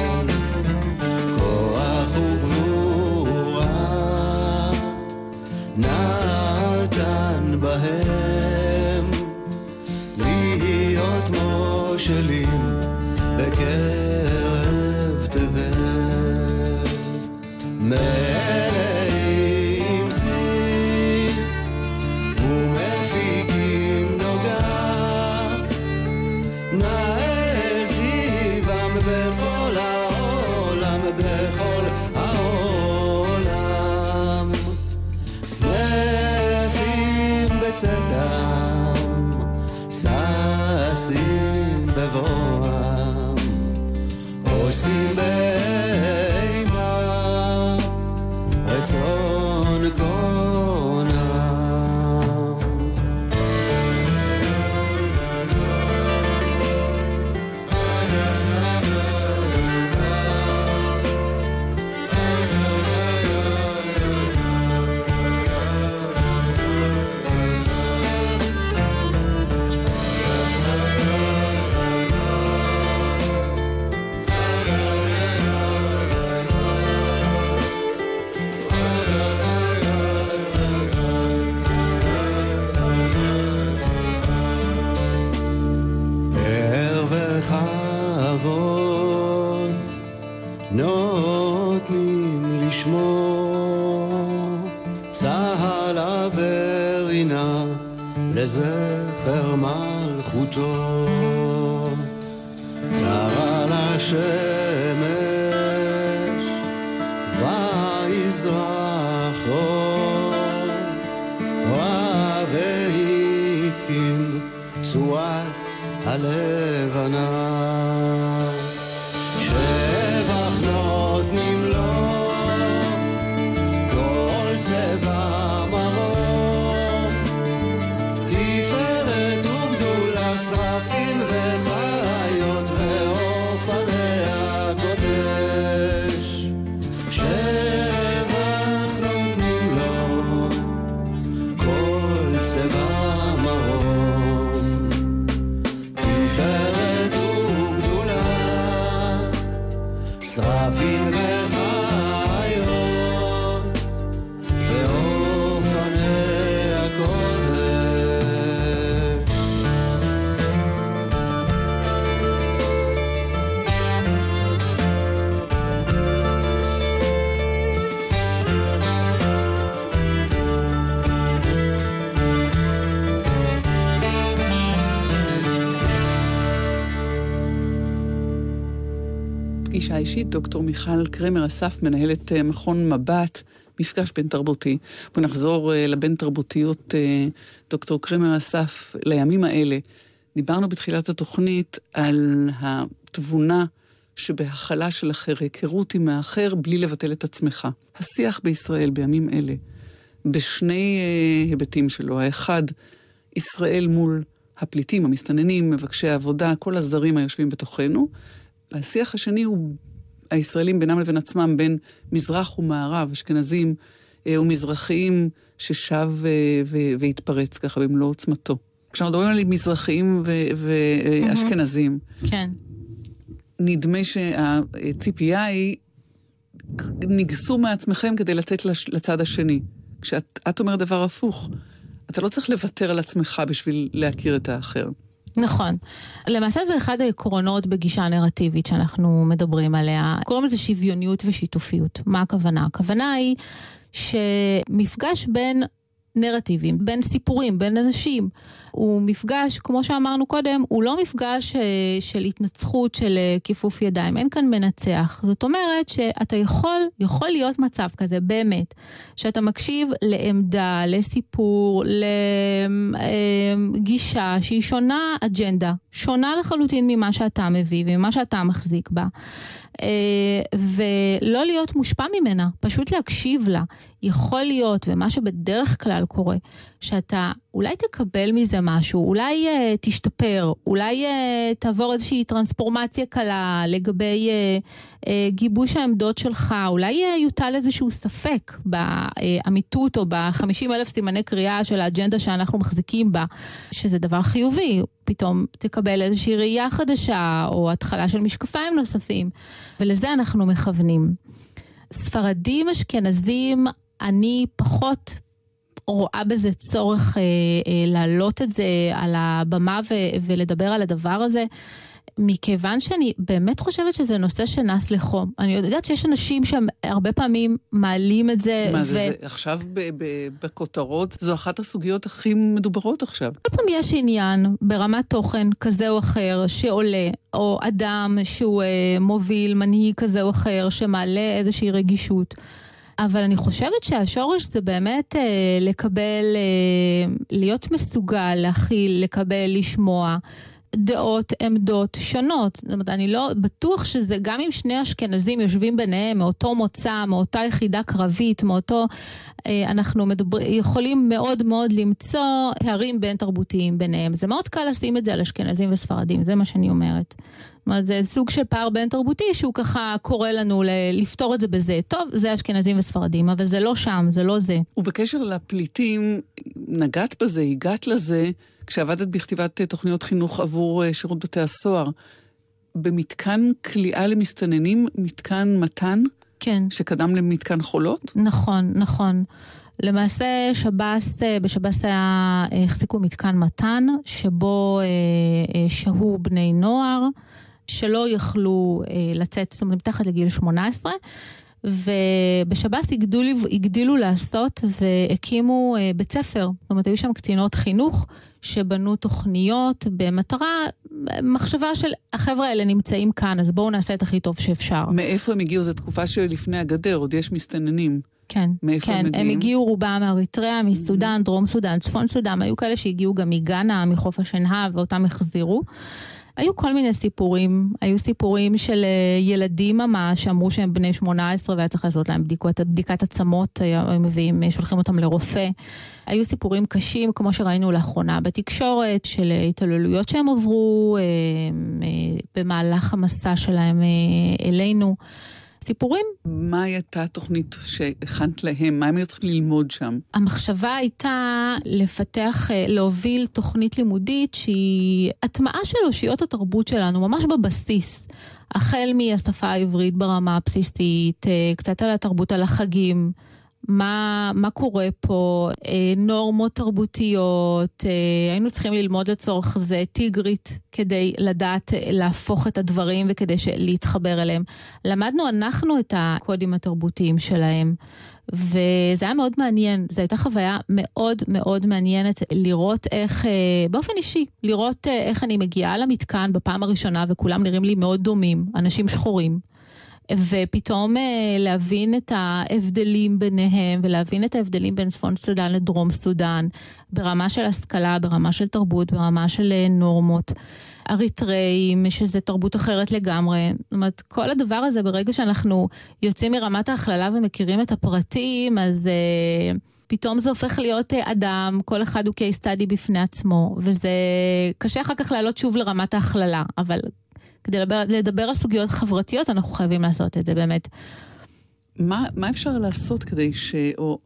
מלכותו קרא לשמש ויזרח אור והתקין צורת הלבנה דוקטור מיכל קרמר אסף, מנהלת אה, מכון מבט, מפגש בין תרבותי. בואו נחזור אה, לבין תרבותיות, אה, דוקטור קרמר אסף, לימים האלה. דיברנו בתחילת התוכנית על התבונה שבהכלה של אחר, היכרות עם האחר בלי לבטל את עצמך. השיח בישראל בימים אלה, בשני היבטים שלו. האחד, ישראל מול הפליטים, המסתננים, מבקשי העבודה, כל הזרים היושבים בתוכנו. והשיח השני הוא הישראלים בינם לבין עצמם, בין מזרח ומערב, אשכנזים אה, ומזרחיים, ששב אה, והתפרץ ככה במלוא עוצמתו. כשאנחנו מדברים על מזרחיים ואשכנזים, כן. נדמה שהציפייה היא, ניגסו מעצמכם כדי לתת לצד השני. כשאת את אומרת דבר הפוך, אתה לא צריך לוותר על עצמך בשביל להכיר את האחר. נכון. למעשה זה אחד העקרונות בגישה נרטיבית שאנחנו מדברים עליה. קוראים לזה שוויוניות ושיתופיות. מה הכוונה? הכוונה היא שמפגש בין נרטיבים, בין סיפורים, בין אנשים. הוא מפגש, כמו שאמרנו קודם, הוא לא מפגש אה, של התנצחות, של אה, כיפוף ידיים, אין כאן מנצח. זאת אומרת שאתה יכול, יכול להיות מצב כזה, באמת, שאתה מקשיב לעמדה, לסיפור, לגישה שהיא שונה אג'נדה, שונה לחלוטין ממה שאתה מביא וממה שאתה מחזיק בה. אה, ולא להיות מושפע ממנה, פשוט להקשיב לה. יכול להיות, ומה שבדרך כלל קורה, שאתה אולי תקבל מזה משהו, אולי uh, תשתפר, אולי uh, תעבור איזושהי טרנספורמציה קלה לגבי uh, uh, גיבוש העמדות שלך, אולי uh, יוטל איזשהו ספק באמיתות או ב-50 אלף סימני קריאה של האג'נדה שאנחנו מחזיקים בה, שזה דבר חיובי. פתאום תקבל איזושהי ראייה חדשה, או התחלה של משקפיים נוספים, ולזה אנחנו מכוונים. ספרדים, אשכנזים, אני פחות רואה בזה צורך אה, אה, להעלות את זה על הבמה ו- ולדבר על הדבר הזה. מכיוון שאני באמת חושבת שזה נושא שנס לחום. אני יודעת שיש אנשים שהם הרבה פעמים מעלים את זה. מה ו... זה, זה עכשיו ב- ב- בכותרות, זו אחת הסוגיות הכי מדוברות עכשיו. כל פעם יש עניין ברמת תוכן כזה או אחר שעולה, או אדם שהוא אה, מוביל, מנהיג כזה או אחר, שמעלה איזושהי רגישות. אבל אני חושבת שהשורש זה באמת אה, לקבל, אה, להיות מסוגל להכיל, לקבל, לשמוע. דעות, עמדות שונות. זאת אומרת, אני לא, בטוח שזה גם אם שני אשכנזים יושבים ביניהם מאותו מוצא, מאותה יחידה קרבית, מאותו, אה, אנחנו מדבר, יכולים מאוד מאוד למצוא פערים בין תרבותיים ביניהם. זה מאוד קל לשים את זה על אשכנזים וספרדים, זה מה שאני אומרת. זאת אומרת, זה סוג של פער בין תרבותי שהוא ככה קורא לנו לפתור את זה בזה. טוב, זה אשכנזים וספרדים, אבל זה לא שם, זה לא זה. ובקשר לפליטים, נגעת בזה, הגעת לזה. כשעבדת בכתיבת אה, תוכניות חינוך עבור אה, שירות בתי הסוהר, במתקן כליאה למסתננים, מתקן מתן? כן. שקדם למתקן חולות? נכון, נכון. למעשה שב"ס, אה, בשב"ס היה, החזיקו מתקן מתן, שבו שהו בני נוער שלא יכלו לצאת, זאת אומרת, מתחת לגיל 18. ובשב"ס הגדילו, הגדילו לעשות והקימו בית ספר. זאת אומרת, היו שם קצינות חינוך שבנו תוכניות במטרה, מחשבה של החבר'ה האלה נמצאים כאן, אז בואו נעשה את הכי טוב שאפשר. מאיפה הם הגיעו? זו תקופה שלפני הגדר, עוד יש מסתננים. כן, מאיפה כן, הם מגיעים? הם הגיעו רובם מאריתריאה, מסודאן. דרום סודאן, צפון סודאן, היו כאלה שהגיעו גם מגאנה, מחוף השנהב, ואותם החזירו. היו כל מיני סיפורים, היו סיפורים של אה, ילדים ממש, שאמרו שהם בני 18 והיה צריך לעשות להם בדיקות, בדיקת עצמות, היו מביאים, שולחים אותם לרופא. היו סיפורים קשים, כמו שראינו לאחרונה בתקשורת, של התעללויות שהם עברו אה, אה, במהלך המסע שלהם אלינו. סיפורים. מה הייתה התוכנית שהכנת להם? מה הם היו צריכים ללמוד שם? המחשבה הייתה לפתח, אה, להוביל תוכנית לימודית שהיא הטמעה של אושיות התרבות שלנו, ממש בבסיס. החל מהשפה העברית ברמה הבסיסית, אה, קצת על התרבות, על החגים. מה, מה קורה פה, אה, נורמות תרבותיות, אה, היינו צריכים ללמוד לצורך זה טיגרית כדי לדעת אה, להפוך את הדברים וכדי להתחבר אליהם. למדנו אנחנו את הקודים התרבותיים שלהם. וזה היה מאוד מעניין, זו הייתה חוויה מאוד מאוד מעניינת לראות איך, באופן אישי, לראות איך אני מגיעה למתקן בפעם הראשונה וכולם נראים לי מאוד דומים, אנשים שחורים. ופתאום אה, להבין את ההבדלים ביניהם ולהבין את ההבדלים בין צפון סודאן לדרום סודאן ברמה של השכלה, ברמה של תרבות, ברמה של אה, נורמות. אריתראים, שזה תרבות אחרת לגמרי. זאת אומרת, כל הדבר הזה, ברגע שאנחנו יוצאים מרמת ההכללה ומכירים את הפרטים, אז uh, פתאום זה הופך להיות אדם, כל אחד הוא case study בפני עצמו, וזה קשה אחר כך לעלות שוב לרמת ההכללה, אבל כדי לדבר, לדבר על סוגיות חברתיות, אנחנו חייבים לעשות את זה באמת. מה, מה אפשר לעשות כדי ש... או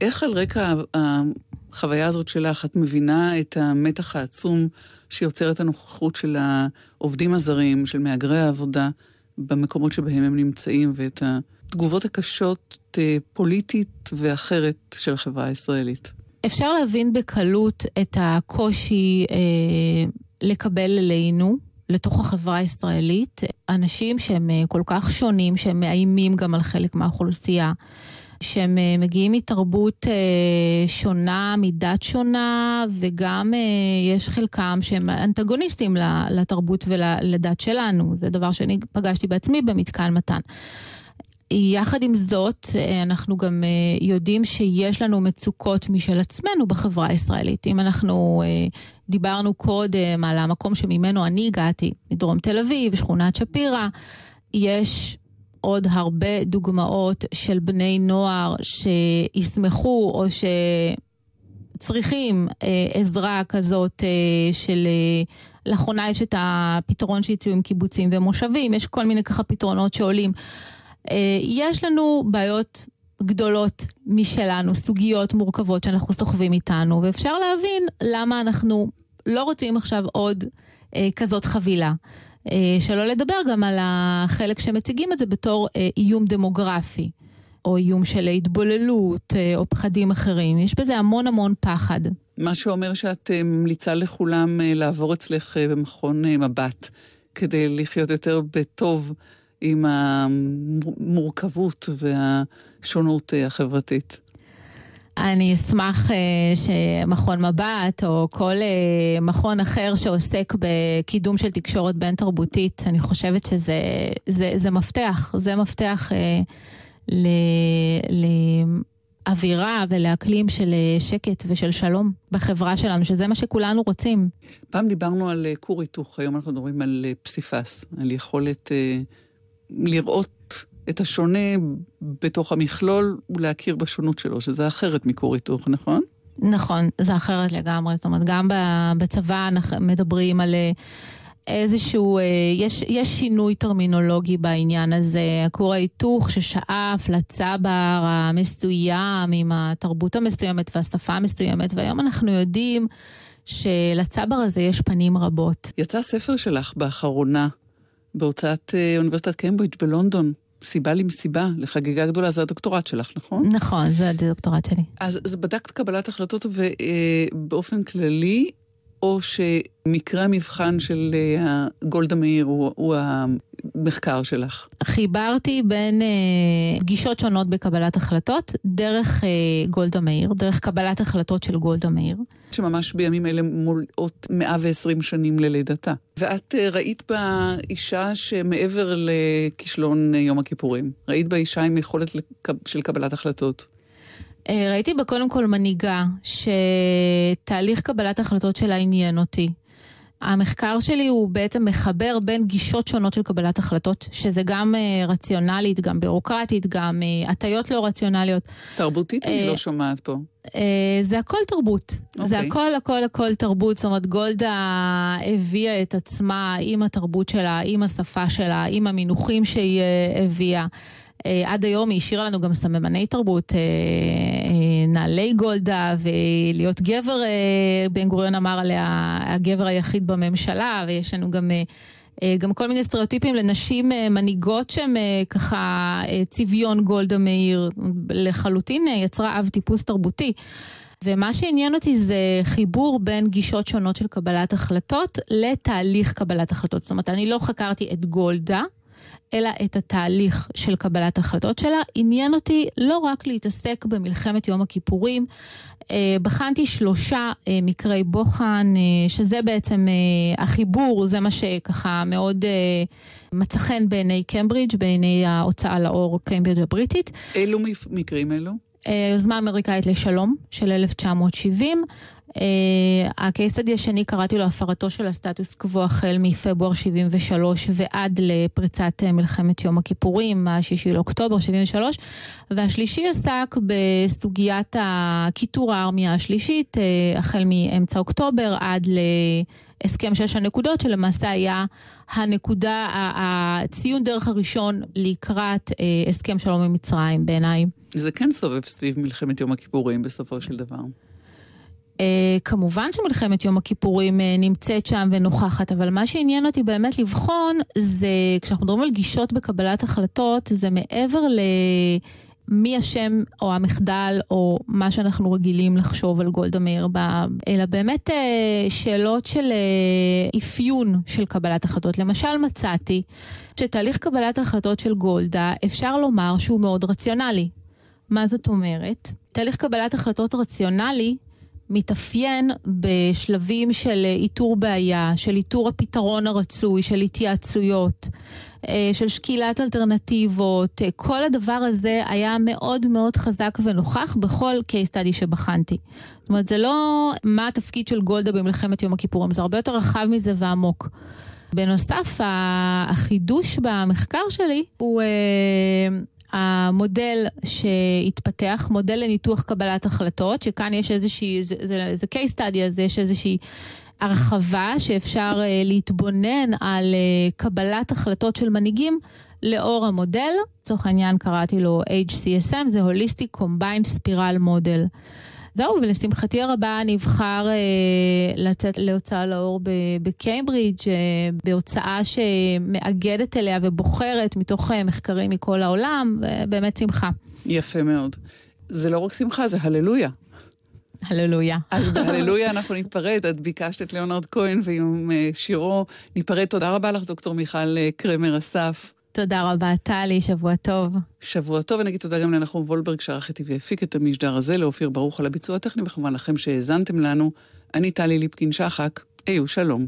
איך על רקע החוויה הזאת שלך, את מבינה את המתח העצום שיוצרת הנוכחות של העובדים הזרים, של מהגרי העבודה, במקומות שבהם הם נמצאים, ואת התגובות הקשות אה, פוליטית ואחרת של החברה הישראלית? אפשר להבין בקלות את הקושי אה, לקבל אלינו לתוך החברה הישראלית, אנשים שהם אה, כל כך שונים, שהם מאיימים גם על חלק מהאוכלוסייה. שהם אה, מגיעים מתרבות אה, שונה, מדת שונה, וגם יש חלקם שהם אנטגוניסטים לתרבות ולדת שלנו. זה דבר שאני פגשתי בעצמי במתקן מתן. יחד עם זאת, אה, אנחנו גם אה, יודעים שיש לנו מצוקות משל עצמנו בחברה הישראלית. אם אנחנו אה, דיברנו קודם על המקום שממנו אני הגעתי, מדרום תל אביב, שכונת שפירא, יש עוד הרבה דוגמאות של בני נוער שישמחו או שצריכים עזרה כזאת של... לאחרונה יש את הפתרון שהציעו עם קיבוצים ומושבים, יש כל מיני ככה פתרונות שעולים. אה, יש לנו בעיות גדולות משלנו, סוגיות מורכבות שאנחנו סוחבים איתנו, ואפשר להבין למה אנחנו לא רוצים עכשיו עוד אה, כזאת חבילה. אה, שלא לדבר גם על החלק שמציגים את זה בתור אה, איום דמוגרפי, או איום של התבוללות, אה, או פחדים אחרים. יש בזה המון המון פחד. מה שאומר שאת אה, ממליצה לכולם לעבור אצלך במכון מבט, כדי לחיות יותר בטוב. עם המורכבות והשונות אה, החברתית. אני אשמח אה, שמכון מבט או כל אה, מכון אחר שעוסק בקידום של תקשורת בין תרבותית, אני חושבת שזה זה, זה מפתח, זה מפתח ל, לאווירה ולאקלים של שקט ושל שלום בחברה שלנו, שזה מה שכולנו רוצים. פעם דיברנו על כור היתוך, היום אנחנו מדברים על פסיפס, על יכולת... לראות את השונה בתוך המכלול ולהכיר בשונות שלו, שזה אחרת מכור היתוך, נכון? נכון, זה אחרת לגמרי. זאת אומרת, גם בצבא אנחנו מדברים על אה, איזשהו, אה, יש, יש שינוי טרמינולוגי בעניין הזה. הכור ההיתוך ששאף לצבר המסוים עם התרבות המסוימת והשפה המסוימת, והיום אנחנו יודעים שלצבר הזה יש פנים רבות. יצא ספר שלך באחרונה בהוצאת אה, אוניברסיטת קיימברידג' בלונדון. סיבה למסיבה, לחגיגה גדולה, זה הדוקטורט שלך, נכון? נכון, זה הדוקטורט שלי. אז, אז בדקת קבלת החלטות ובאופן אה, כללי, או שמקרה המבחן של אה, גולדה מאיר הוא, הוא המחקר שלך? חיברתי בין אה, פגישות שונות בקבלת החלטות דרך אה, גולדה מאיר, דרך קבלת החלטות של גולדה מאיר. שממש בימים אלה מולאות 120 שנים ללידתה. ואת אה, ראית בה אישה שמעבר לכישלון אה, יום הכיפורים, ראית בה אישה עם יכולת לקב... של קבלת החלטות. אה, ראיתי בה קודם כל מנהיגה, שתהליך קבלת החלטות שלה עניין אותי. המחקר שלי הוא בעצם מחבר בין גישות שונות של קבלת החלטות, שזה גם uh, רציונלית, גם בירוקרטית, גם uh, הטיות לא רציונליות. תרבותית אני לא שומעת פה. זה הכל תרבות. Okay. זה אוקיי. הכל הכל הכל תרבות. זאת אומרת, גולדה הביאה את עצמה עם התרבות שלה, עם השפה שלה, עם המינוחים שהיא הביאה. אה, עד היום היא השאירה לנו גם סממני תרבות, אה, אה, נעלי גולדה, ולהיות גבר, בן גוריון אמר עליה, הגבר היחיד בממשלה, ויש לנו גם... גם כל מיני סטריאוטיפים לנשים מנהיגות שהן ככה צביון גולדה מאיר, לחלוטין יצרה אב טיפוס תרבותי. ומה שעניין אותי זה חיבור בין גישות שונות של קבלת החלטות לתהליך קבלת החלטות. זאת אומרת, אני לא חקרתי את גולדה, אלא את התהליך של קבלת החלטות שלה. עניין אותי לא רק להתעסק במלחמת יום הכיפורים, אה, בחנתי שלושה אה, מקרי בוחן, אה, שזה בעצם החיבור, זה מה שככה מאוד מצא חן בעיני קמברידג', בעיני ההוצאה לאור קמברידג' הבריטית. אילו מקרים אלו? יוזמה אמריקאית לשלום של 1970, Uh, הקייסדי השני קראתי לו הפרתו של הסטטוס קוו החל מפברואר 73 ועד לפריצת uh, מלחמת יום הכיפורים, השישי לאוקטובר 73, והשלישי עסק בסוגיית הקיטור הארמיה השלישית, uh, החל מאמצע אוקטובר עד להסכם שש הנקודות, שלמעשה היה הנקודה, הציון דרך הראשון לקראת הסכם שלום עם מצרים בעיניי. זה כן סובב סביב מלחמת יום הכיפורים בסופו של דבר. Uh, כמובן שמלחמת יום הכיפורים uh, נמצאת שם ונוכחת, אבל מה שעניין אותי באמת לבחון זה, כשאנחנו מדברים על גישות בקבלת החלטות, זה מעבר למי אשם או המחדל או מה שאנחנו רגילים לחשוב על גולדה מאיר, אלא באמת uh, שאלות של uh, אפיון של קבלת החלטות. למשל מצאתי שתהליך קבלת ההחלטות של גולדה, אפשר לומר שהוא מאוד רציונלי. מה זאת אומרת? תהליך קבלת החלטות רציונלי מתאפיין בשלבים של איתור בעיה, של איתור הפתרון הרצוי, של התייעצויות, אה, של שקילת אלטרנטיבות. אה, כל הדבר הזה היה מאוד מאוד חזק ונוכח בכל case study שבחנתי. זאת אומרת, זה לא מה התפקיד של גולדה במלחמת יום הכיפורים, זה הרבה יותר רחב מזה ועמוק. בנוסף, החידוש במחקר שלי הוא אה, המודל שהתפתח, מודל לניתוח קבלת החלטות, שכאן יש איזושהי, זה, זה, זה case study, אז יש איזושהי הרחבה שאפשר uh, להתבונן על uh, קבלת החלטות של מנהיגים לאור המודל. לצורך העניין קראתי לו HCSM, זה Holistic Combined Spiral Model. זהו, ולשמחתי הרבה נבחר אה, לצאת להוצאה לאור בקיימברידג', אה, בהוצאה שמאגדת אליה ובוחרת מתוך אה, מחקרים מכל העולם, באמת שמחה. יפה מאוד. זה לא רק שמחה, זה הללויה. הללויה. אז בהללויה אנחנו ניפרד. את ביקשת את ליאונרד כהן ועם אה, שירו ניפרד. תודה רבה לך, דוקטור מיכל אה, קרמר אסף. תודה רבה, טלי, שבוע טוב. שבוע טוב, ונגיד תודה גם לנחום וולברג שערך איתי והפיק את המשדר הזה, לאופיר ברוך על הביצוע הטכני, וכמובן לכם שהאזנתם לנו. אני טלי ליפקין-שחק, היו שלום.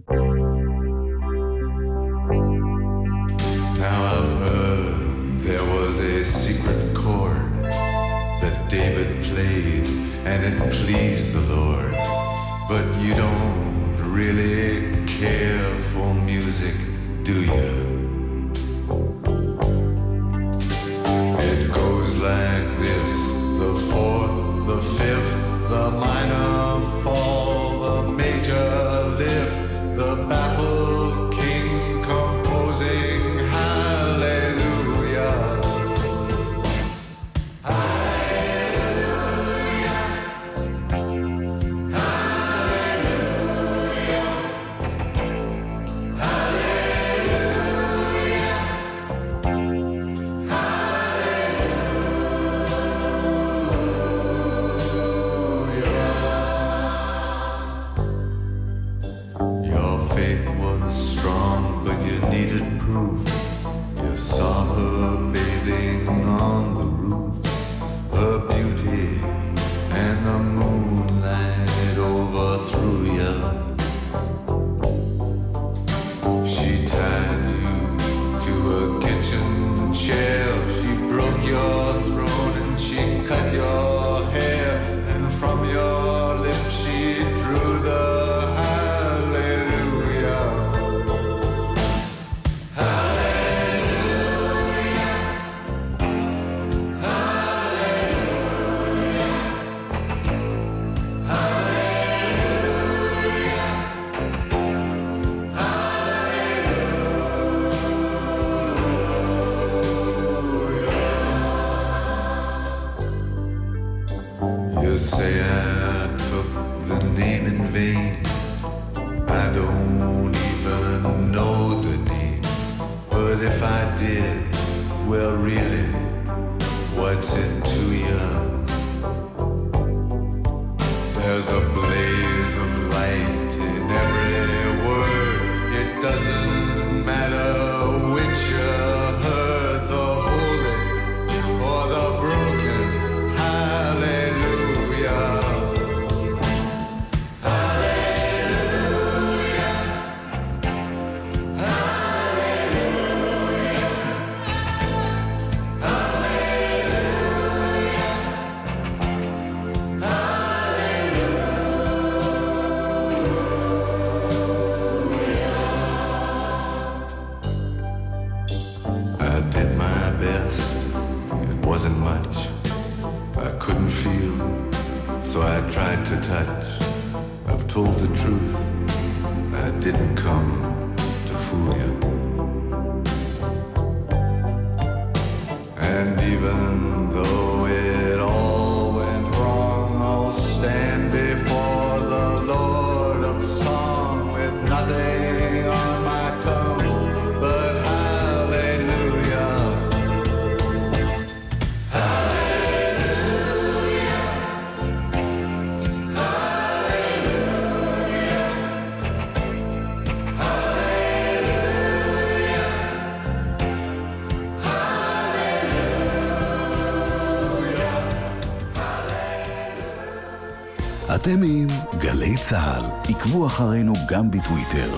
אתם עם גלי צה"ל. עקבו אחרינו גם בטוויטר.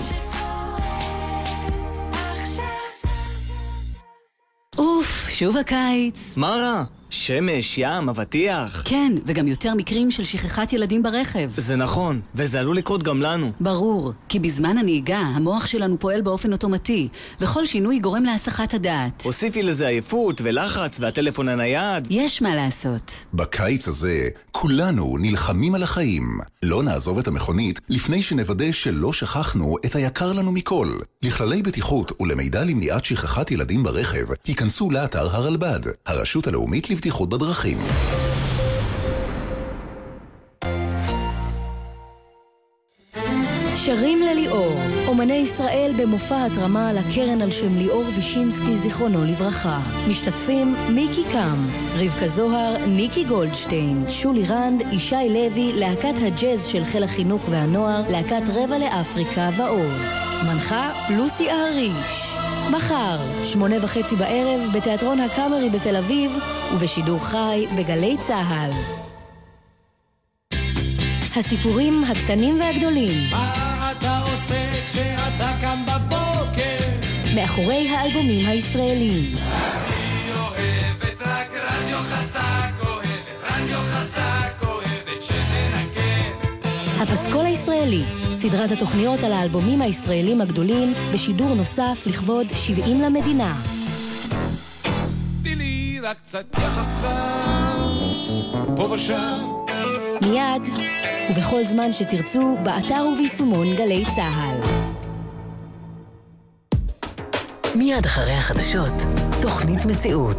אוף, שוב הקיץ. מה רע? שמש, ים, אבטיח. כן, וגם יותר מקרים של שכחת ילדים ברכב. זה נכון, וזה עלול לקרות גם לנו. ברור, כי בזמן הנהיגה המוח שלנו פועל באופן אוטומטי, וכל שינוי גורם להסחת הדעת. הוסיפי לזה עייפות ולחץ והטלפון הנייד. יש מה לעשות. בקיץ הזה כולנו נלחמים על החיים. לא נעזוב את המכונית לפני שנוודא שלא שכחנו את היקר לנו מכל. לכללי בטיחות ולמידע למניעת שכחת ילדים ברכב, היכנסו לאתר הרלב"ד, הרשות הלאומית לבטיחות בדרכים. שרים לליאור, אומני ישראל במופע התרמה לקרן על שם ליאור וישינסקי זיכרונו לברכה. משתתפים מיקי קם, רבקה זוהר, ניקי גולדשטיין, שולי רנד, ישי לוי, להקת הג'אז של חיל החינוך והנוער, להקת רבע לאפריקה ואור. מנחה לוסי אהריש. מחר, שמונה וחצי בערב, בתיאטרון הקאמרי בתל אביב, ובשידור חי בגלי צה"ל. הסיפורים הקטנים והגדולים. מה אתה עושה כשאתה קם בבוקר? מאחורי האלבומים הישראליים. אני אוהבת רק רדיו חזק, אוהבת רדיו חזק, אוהבת שננגן. הפסקול הישראלי, סדרת התוכניות על האלבומים הישראלים הגדולים, בשידור נוסף לכבוד 70 למדינה. תני לי רק קצת יחס חם, פה ושם. מיד, ובכל זמן שתרצו, באתר וביישומון גלי צה"ל. מיד אחרי החדשות, תוכנית מציאות.